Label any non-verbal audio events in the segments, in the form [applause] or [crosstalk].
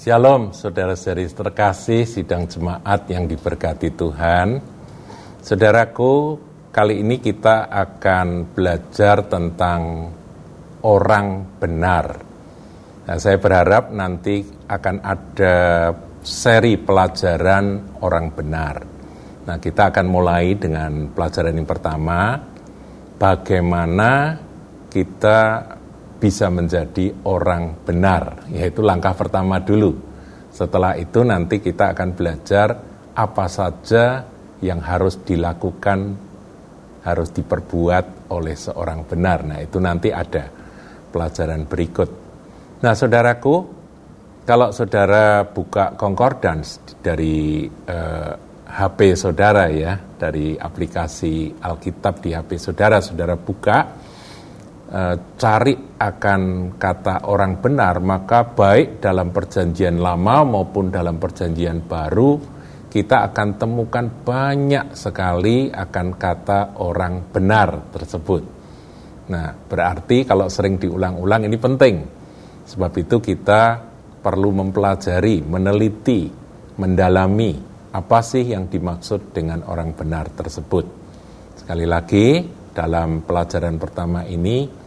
Shalom saudara-saudari terkasih sidang jemaat yang diberkati Tuhan. Saudaraku, kali ini kita akan belajar tentang orang benar. Nah, saya berharap nanti akan ada seri pelajaran orang benar. Nah, kita akan mulai dengan pelajaran yang pertama, bagaimana kita bisa menjadi orang benar, yaitu langkah pertama dulu. Setelah itu nanti kita akan belajar apa saja yang harus dilakukan, harus diperbuat oleh seorang benar. Nah, itu nanti ada pelajaran berikut. Nah, saudaraku, kalau saudara buka concordance dari eh, HP saudara ya, dari aplikasi Alkitab di HP saudara, saudara buka, Eh, cari akan kata orang benar, maka baik dalam perjanjian lama maupun dalam perjanjian baru, kita akan temukan banyak sekali akan kata orang benar tersebut. Nah, berarti kalau sering diulang-ulang ini penting. Sebab itu kita perlu mempelajari, meneliti, mendalami apa sih yang dimaksud dengan orang benar tersebut. Sekali lagi, dalam pelajaran pertama ini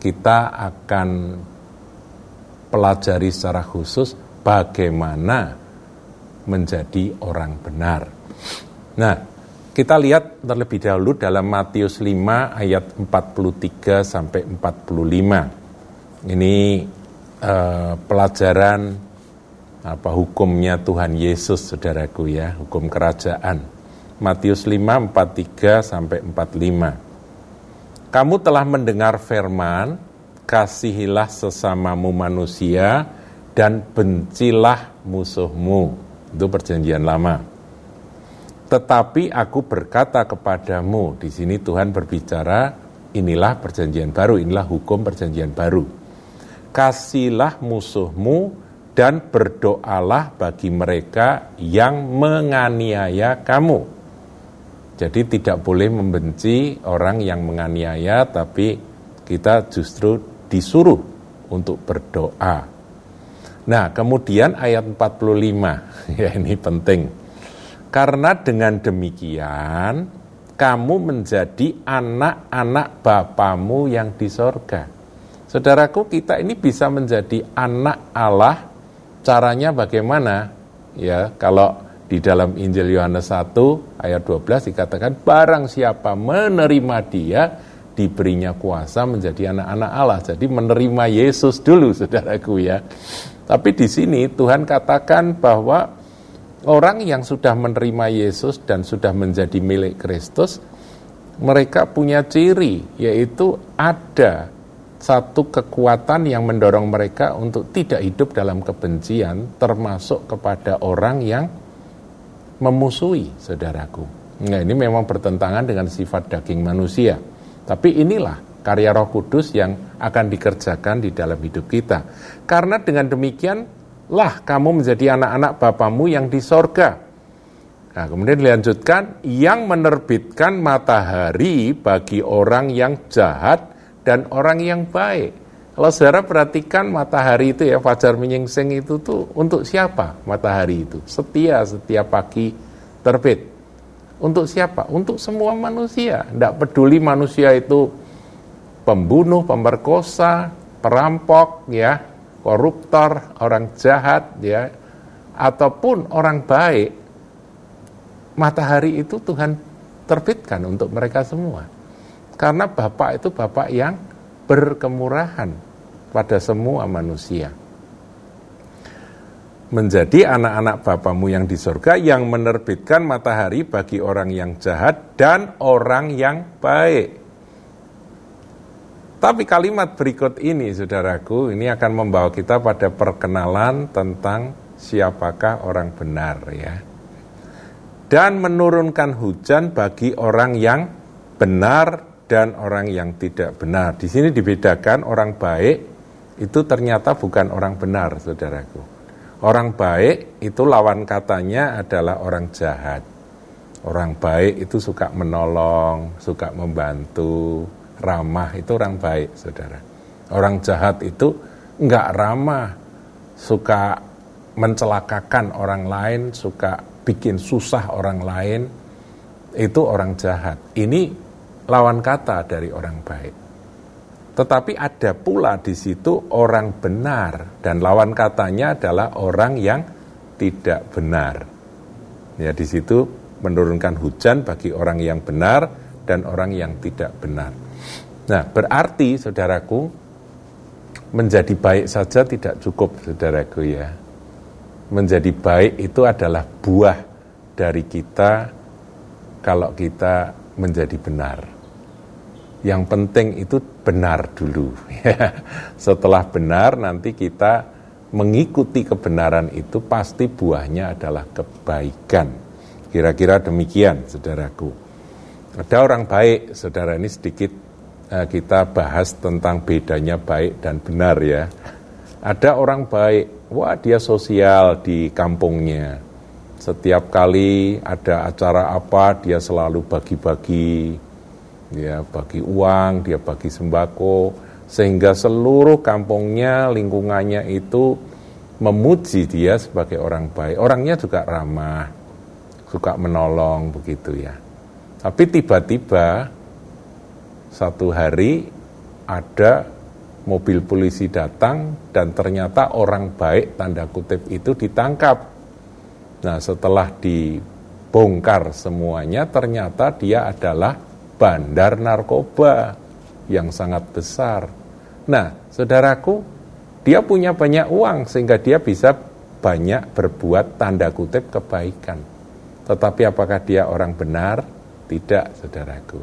kita akan pelajari secara khusus bagaimana menjadi orang benar. Nah, kita lihat terlebih dahulu dalam Matius 5 ayat 43 sampai 45. Ini eh, pelajaran apa hukumnya Tuhan Yesus saudaraku ya, hukum kerajaan. Matius 5 43 sampai 45. Kamu telah mendengar firman, kasihilah sesamamu manusia dan bencilah musuhmu. Itu perjanjian lama. Tetapi aku berkata kepadamu, di sini Tuhan berbicara, inilah perjanjian baru, inilah hukum perjanjian baru. Kasihlah musuhmu dan berdoalah bagi mereka yang menganiaya kamu jadi tidak boleh membenci orang yang menganiaya, tapi kita justru disuruh untuk berdoa. Nah, kemudian ayat 45, [laughs] ya ini penting. Karena dengan demikian, kamu menjadi anak-anak Bapamu yang di sorga. Saudaraku, kita ini bisa menjadi anak Allah, caranya bagaimana? Ya, kalau di dalam Injil Yohanes 1 ayat 12 dikatakan barang siapa menerima dia diberinya kuasa menjadi anak-anak Allah. Jadi menerima Yesus dulu [laughs] saudaraku ya. Tapi di sini Tuhan katakan bahwa orang yang sudah menerima Yesus dan sudah menjadi milik Kristus mereka punya ciri yaitu ada satu kekuatan yang mendorong mereka untuk tidak hidup dalam kebencian termasuk kepada orang yang memusuhi saudaraku. Nah, ini memang bertentangan dengan sifat daging manusia. Tapi inilah karya Roh Kudus yang akan dikerjakan di dalam hidup kita. Karena dengan demikian lah kamu menjadi anak-anak Bapamu yang di sorga. Nah, kemudian dilanjutkan, yang menerbitkan matahari bagi orang yang jahat dan orang yang baik. Kalau saudara perhatikan matahari itu ya, fajar menyingsing itu tuh untuk siapa matahari itu? Setia setiap pagi terbit. Untuk siapa? Untuk semua manusia. Tidak peduli manusia itu pembunuh, pemerkosa, perampok, ya, koruptor, orang jahat, ya, ataupun orang baik. Matahari itu Tuhan terbitkan untuk mereka semua. Karena Bapak itu Bapak yang berkemurahan pada semua manusia menjadi anak-anak Bapamu yang di surga yang menerbitkan matahari bagi orang yang jahat dan orang yang baik. Tapi kalimat berikut ini, saudaraku, ini akan membawa kita pada perkenalan tentang siapakah orang benar ya. Dan menurunkan hujan bagi orang yang benar dan orang yang tidak benar. Di sini dibedakan orang baik itu ternyata bukan orang benar, saudaraku Orang baik itu lawan katanya adalah orang jahat. Orang baik itu suka menolong, suka membantu, ramah itu orang baik, saudara. Orang jahat itu enggak ramah, suka mencelakakan orang lain, suka bikin susah orang lain, itu orang jahat. Ini lawan kata dari orang baik. Tetapi ada pula di situ orang benar dan lawan katanya adalah orang yang tidak benar. Ya di situ menurunkan hujan bagi orang yang benar dan orang yang tidak benar. Nah, berarti saudaraku menjadi baik saja tidak cukup saudaraku ya. Menjadi baik itu adalah buah dari kita kalau kita menjadi benar. Yang penting itu benar dulu. [laughs] Setelah benar nanti kita mengikuti kebenaran itu pasti buahnya adalah kebaikan. Kira-kira demikian, saudaraku. Ada orang baik, saudara ini sedikit uh, kita bahas tentang bedanya baik dan benar ya. Ada orang baik, wah dia sosial di kampungnya. Setiap kali ada acara apa dia selalu bagi-bagi dia bagi uang, dia bagi sembako, sehingga seluruh kampungnya, lingkungannya itu memuji dia sebagai orang baik. Orangnya juga ramah, suka menolong begitu ya. Tapi tiba-tiba satu hari ada mobil polisi datang dan ternyata orang baik tanda kutip itu ditangkap. Nah setelah dibongkar semuanya ternyata dia adalah bandar narkoba yang sangat besar. Nah, saudaraku, dia punya banyak uang sehingga dia bisa banyak berbuat tanda kutip kebaikan. Tetapi apakah dia orang benar? Tidak, saudaraku.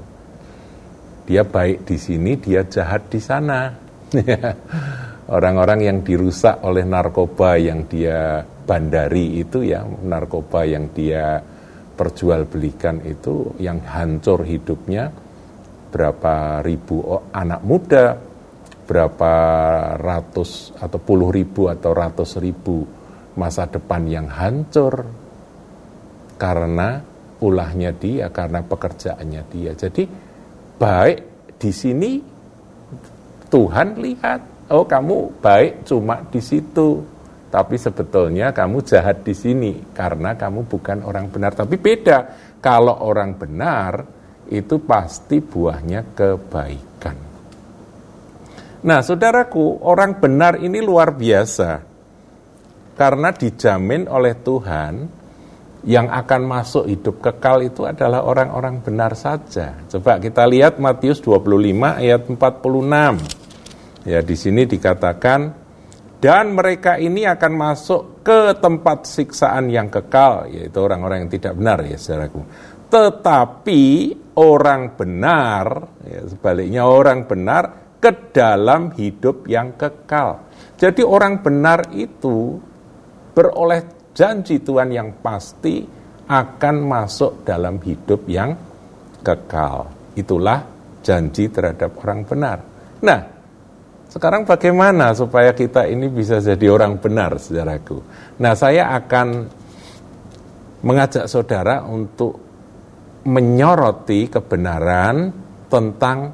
Dia baik di sini, dia jahat di sana. [laughs] Orang-orang yang dirusak oleh narkoba yang dia bandari itu ya, narkoba yang dia perjualbelikan itu yang hancur hidupnya berapa ribu anak muda, berapa ratus atau puluh ribu atau ratus ribu masa depan yang hancur karena ulahnya dia, karena pekerjaannya dia. Jadi baik di sini Tuhan lihat, oh kamu baik cuma di situ tapi sebetulnya kamu jahat di sini karena kamu bukan orang benar. Tapi beda, kalau orang benar itu pasti buahnya kebaikan. Nah, saudaraku, orang benar ini luar biasa karena dijamin oleh Tuhan yang akan masuk hidup kekal itu adalah orang-orang benar saja. Coba kita lihat Matius 25 ayat 46. Ya, di sini dikatakan dan mereka ini akan masuk ke tempat siksaan yang kekal, yaitu orang-orang yang tidak benar ya saudaraku. Tetapi orang benar, ya, sebaliknya orang benar ke dalam hidup yang kekal. Jadi orang benar itu beroleh janji Tuhan yang pasti akan masuk dalam hidup yang kekal. Itulah janji terhadap orang benar. Nah, sekarang bagaimana supaya kita ini bisa jadi orang benar, saudaraku? Nah, saya akan mengajak saudara untuk menyoroti kebenaran tentang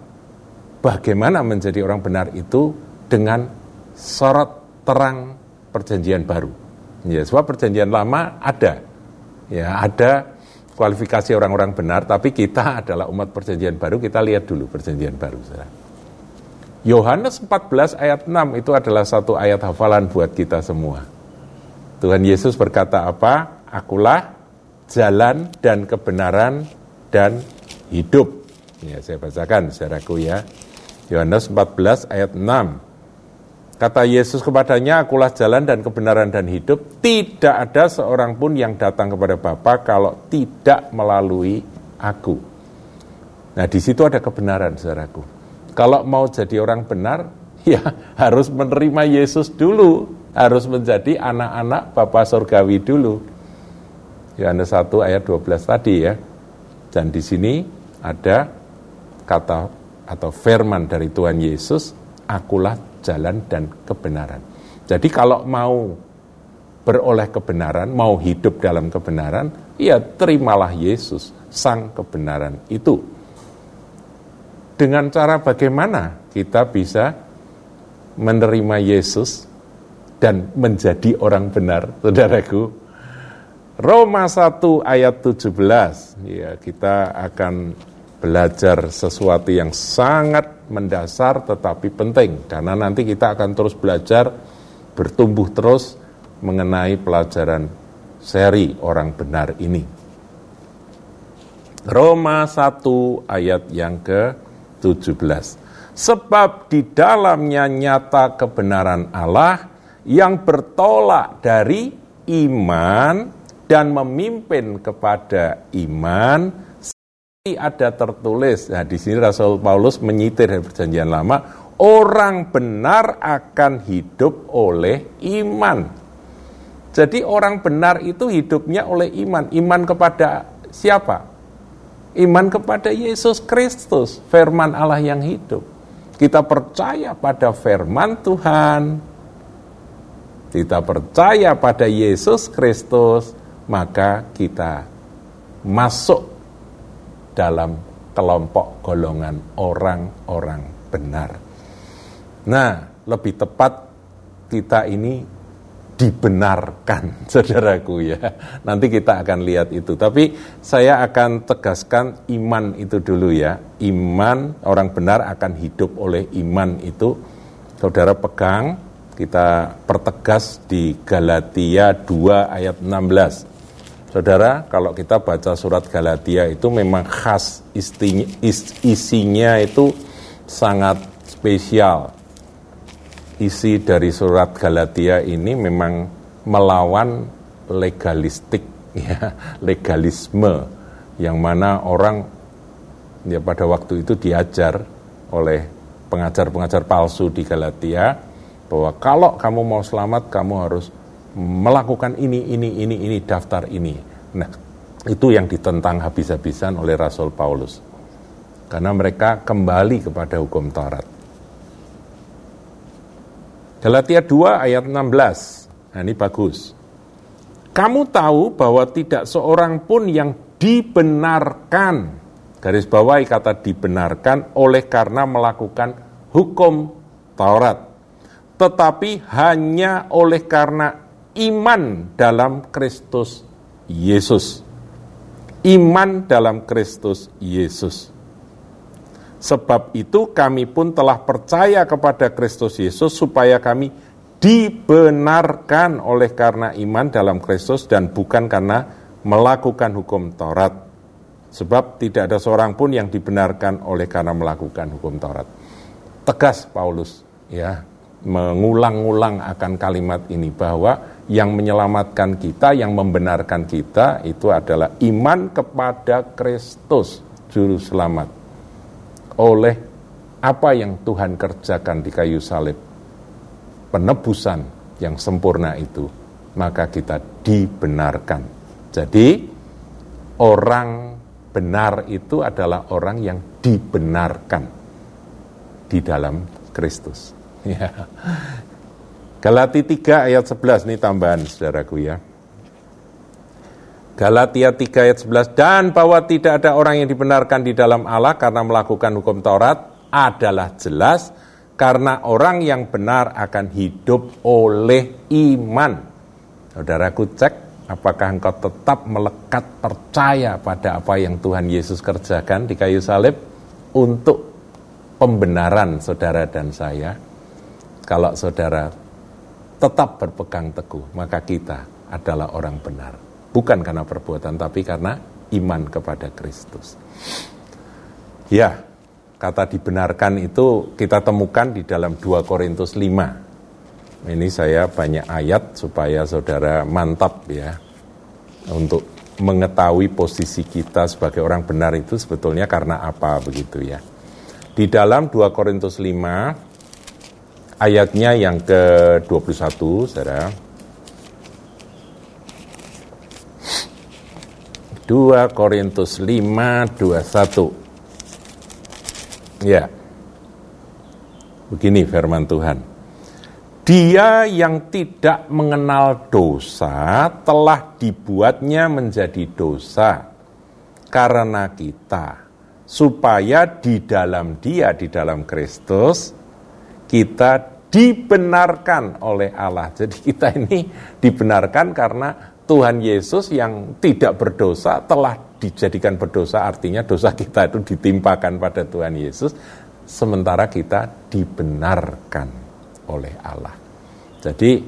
bagaimana menjadi orang benar itu dengan sorot terang perjanjian baru. Ya, sebab perjanjian lama ada. Ya, ada kualifikasi orang-orang benar, tapi kita adalah umat perjanjian baru, kita lihat dulu perjanjian baru, saudara. Yohanes 14 ayat 6 itu adalah satu ayat hafalan buat kita semua. Tuhan Yesus berkata apa? Akulah jalan dan kebenaran dan hidup. Ya, saya bacakan saudaraku ya. Yohanes 14 ayat 6. Kata Yesus kepadanya, akulah jalan dan kebenaran dan hidup. Tidak ada seorang pun yang datang kepada Bapa kalau tidak melalui aku. Nah, di situ ada kebenaran, saudaraku. Kalau mau jadi orang benar, [laughs] ya harus menerima Yesus dulu, harus menjadi anak-anak Bapa Surgawi dulu. Yohanes 1 ayat 12 tadi ya. Dan di sini ada kata atau firman dari Tuhan Yesus, akulah jalan dan kebenaran. Jadi kalau mau beroleh kebenaran, mau hidup dalam kebenaran, ya terimalah Yesus, sang kebenaran itu dengan cara bagaimana kita bisa menerima Yesus dan menjadi orang benar, saudaraku. Roma 1 ayat 17, ya kita akan belajar sesuatu yang sangat mendasar tetapi penting karena nanti kita akan terus belajar bertumbuh terus mengenai pelajaran seri orang benar ini. Roma 1 ayat yang ke-17. Sebab di dalamnya nyata kebenaran Allah yang bertolak dari iman dan memimpin kepada iman ada tertulis, nah di sini Rasul Paulus menyitir dari perjanjian lama, orang benar akan hidup oleh iman. Jadi orang benar itu hidupnya oleh iman. Iman kepada siapa? Iman kepada Yesus Kristus, firman Allah yang hidup. Kita percaya pada firman Tuhan, kita percaya pada Yesus Kristus, maka kita masuk dalam kelompok golongan orang-orang benar. Nah, lebih tepat kita ini dibenarkan, [laughs] saudaraku ya. Nanti kita akan lihat itu. Tapi saya akan tegaskan iman itu dulu ya. Iman orang benar akan hidup oleh iman itu. Saudara pegang, kita pertegas di Galatia 2 ayat 16. Saudara, kalau kita baca surat Galatia itu memang khas istinya, is, isinya itu sangat spesial. Isi dari surat Galatia ini memang melawan legalistik, [laughs] ya, legalisme yang mana orang ya pada waktu itu diajar oleh pengajar-pengajar palsu di Galatia bahwa kalau kamu mau selamat kamu harus melakukan ini, ini, ini, ini, daftar ini. Nah, itu yang ditentang habis-habisan oleh Rasul Paulus. Karena mereka kembali kepada hukum Taurat. Galatia 2 ayat 16. Nah, ini bagus. Kamu tahu bahwa tidak seorang pun yang dibenarkan, garis bawahi kata dibenarkan oleh karena melakukan hukum Taurat. Tetapi hanya oleh karena iman dalam Kristus Yesus. Iman dalam Kristus Yesus. Sebab itu kami pun telah percaya kepada Kristus Yesus supaya kami dibenarkan oleh karena iman dalam Kristus dan bukan karena melakukan hukum Taurat. Sebab tidak ada seorang pun yang dibenarkan oleh karena melakukan hukum Taurat. Tegas Paulus ya mengulang-ulang akan kalimat ini bahwa yang menyelamatkan kita, yang membenarkan kita itu adalah iman kepada Kristus juru selamat. Oleh apa yang Tuhan kerjakan di kayu salib, penebusan yang sempurna itu, maka kita dibenarkan. Jadi orang benar itu adalah orang yang dibenarkan di dalam Kristus. [laughs] Ya. Galati 3 ayat 11 ini tambahan saudaraku ya. Galatia 3 ayat 11 dan bahwa tidak ada orang yang dibenarkan di dalam Allah karena melakukan hukum Taurat adalah jelas karena orang yang benar akan hidup oleh iman. Saudaraku cek apakah engkau tetap melekat percaya pada apa yang Tuhan Yesus kerjakan di kayu salib untuk pembenaran saudara dan saya. Kalau saudara tetap berpegang teguh, maka kita adalah orang benar. Bukan karena perbuatan, tapi karena iman kepada Kristus. Ya, kata dibenarkan itu kita temukan di dalam 2 Korintus 5. Ini saya banyak ayat supaya saudara mantap ya untuk mengetahui posisi kita sebagai orang benar itu sebetulnya karena apa begitu ya. Di dalam 2 Korintus 5 ayatnya yang ke-21, saudara. 2 Korintus 5, 21. Ya. Begini firman Tuhan. Dia yang tidak mengenal dosa telah dibuatnya menjadi dosa karena kita supaya di dalam dia di dalam Kristus kita dibenarkan oleh Allah. Jadi kita ini dibenarkan karena Tuhan Yesus yang tidak berdosa telah dijadikan berdosa, artinya dosa kita itu ditimpakan pada Tuhan Yesus, sementara kita dibenarkan oleh Allah. Jadi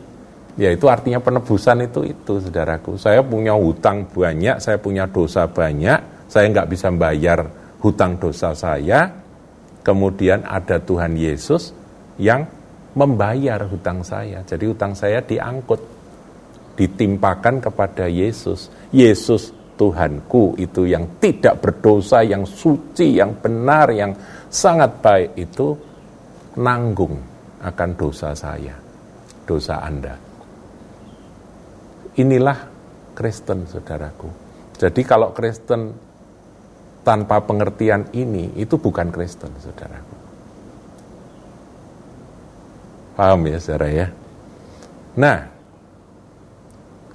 ya itu artinya penebusan itu itu saudaraku. Saya punya hutang banyak, saya punya dosa banyak, saya nggak bisa bayar hutang dosa saya, kemudian ada Tuhan Yesus yang membayar hutang saya. Jadi hutang saya diangkut ditimpakan kepada Yesus. Yesus Tuhanku itu yang tidak berdosa, yang suci, yang benar, yang sangat baik itu nanggung akan dosa saya, dosa Anda. Inilah Kristen, saudaraku. Jadi kalau Kristen tanpa pengertian ini, itu bukan Kristen, saudaraku. Paham ya, saudara ya? Nah,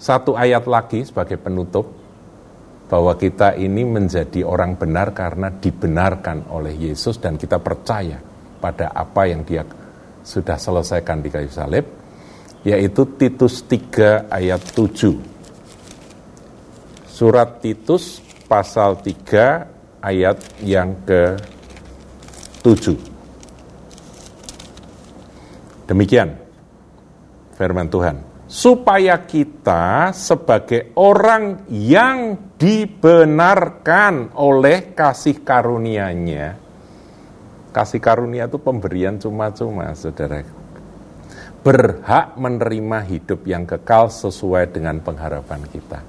satu ayat lagi sebagai penutup bahwa kita ini menjadi orang benar karena dibenarkan oleh Yesus dan kita percaya pada apa yang dia sudah selesaikan di kayu salib yaitu Titus 3 ayat 7 surat Titus pasal 3 ayat yang ke 7 demikian firman Tuhan supaya kita sebagai orang yang dibenarkan oleh kasih karunia-Nya. Kasih karunia itu pemberian cuma-cuma, saudara. Berhak menerima hidup yang kekal sesuai dengan pengharapan kita.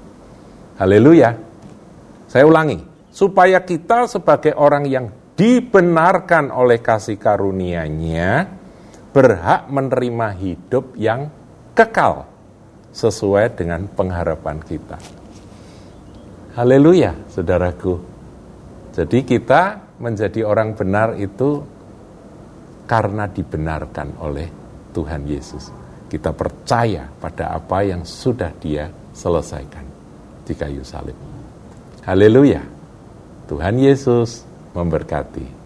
Haleluya. Saya ulangi, supaya kita sebagai orang yang dibenarkan oleh kasih karunia-Nya, berhak menerima hidup yang kekal sesuai dengan pengharapan kita. Haleluya, saudaraku. Jadi kita menjadi orang benar itu karena dibenarkan oleh Tuhan Yesus. Kita percaya pada apa yang sudah dia selesaikan di kayu salib. Haleluya. Tuhan Yesus memberkati.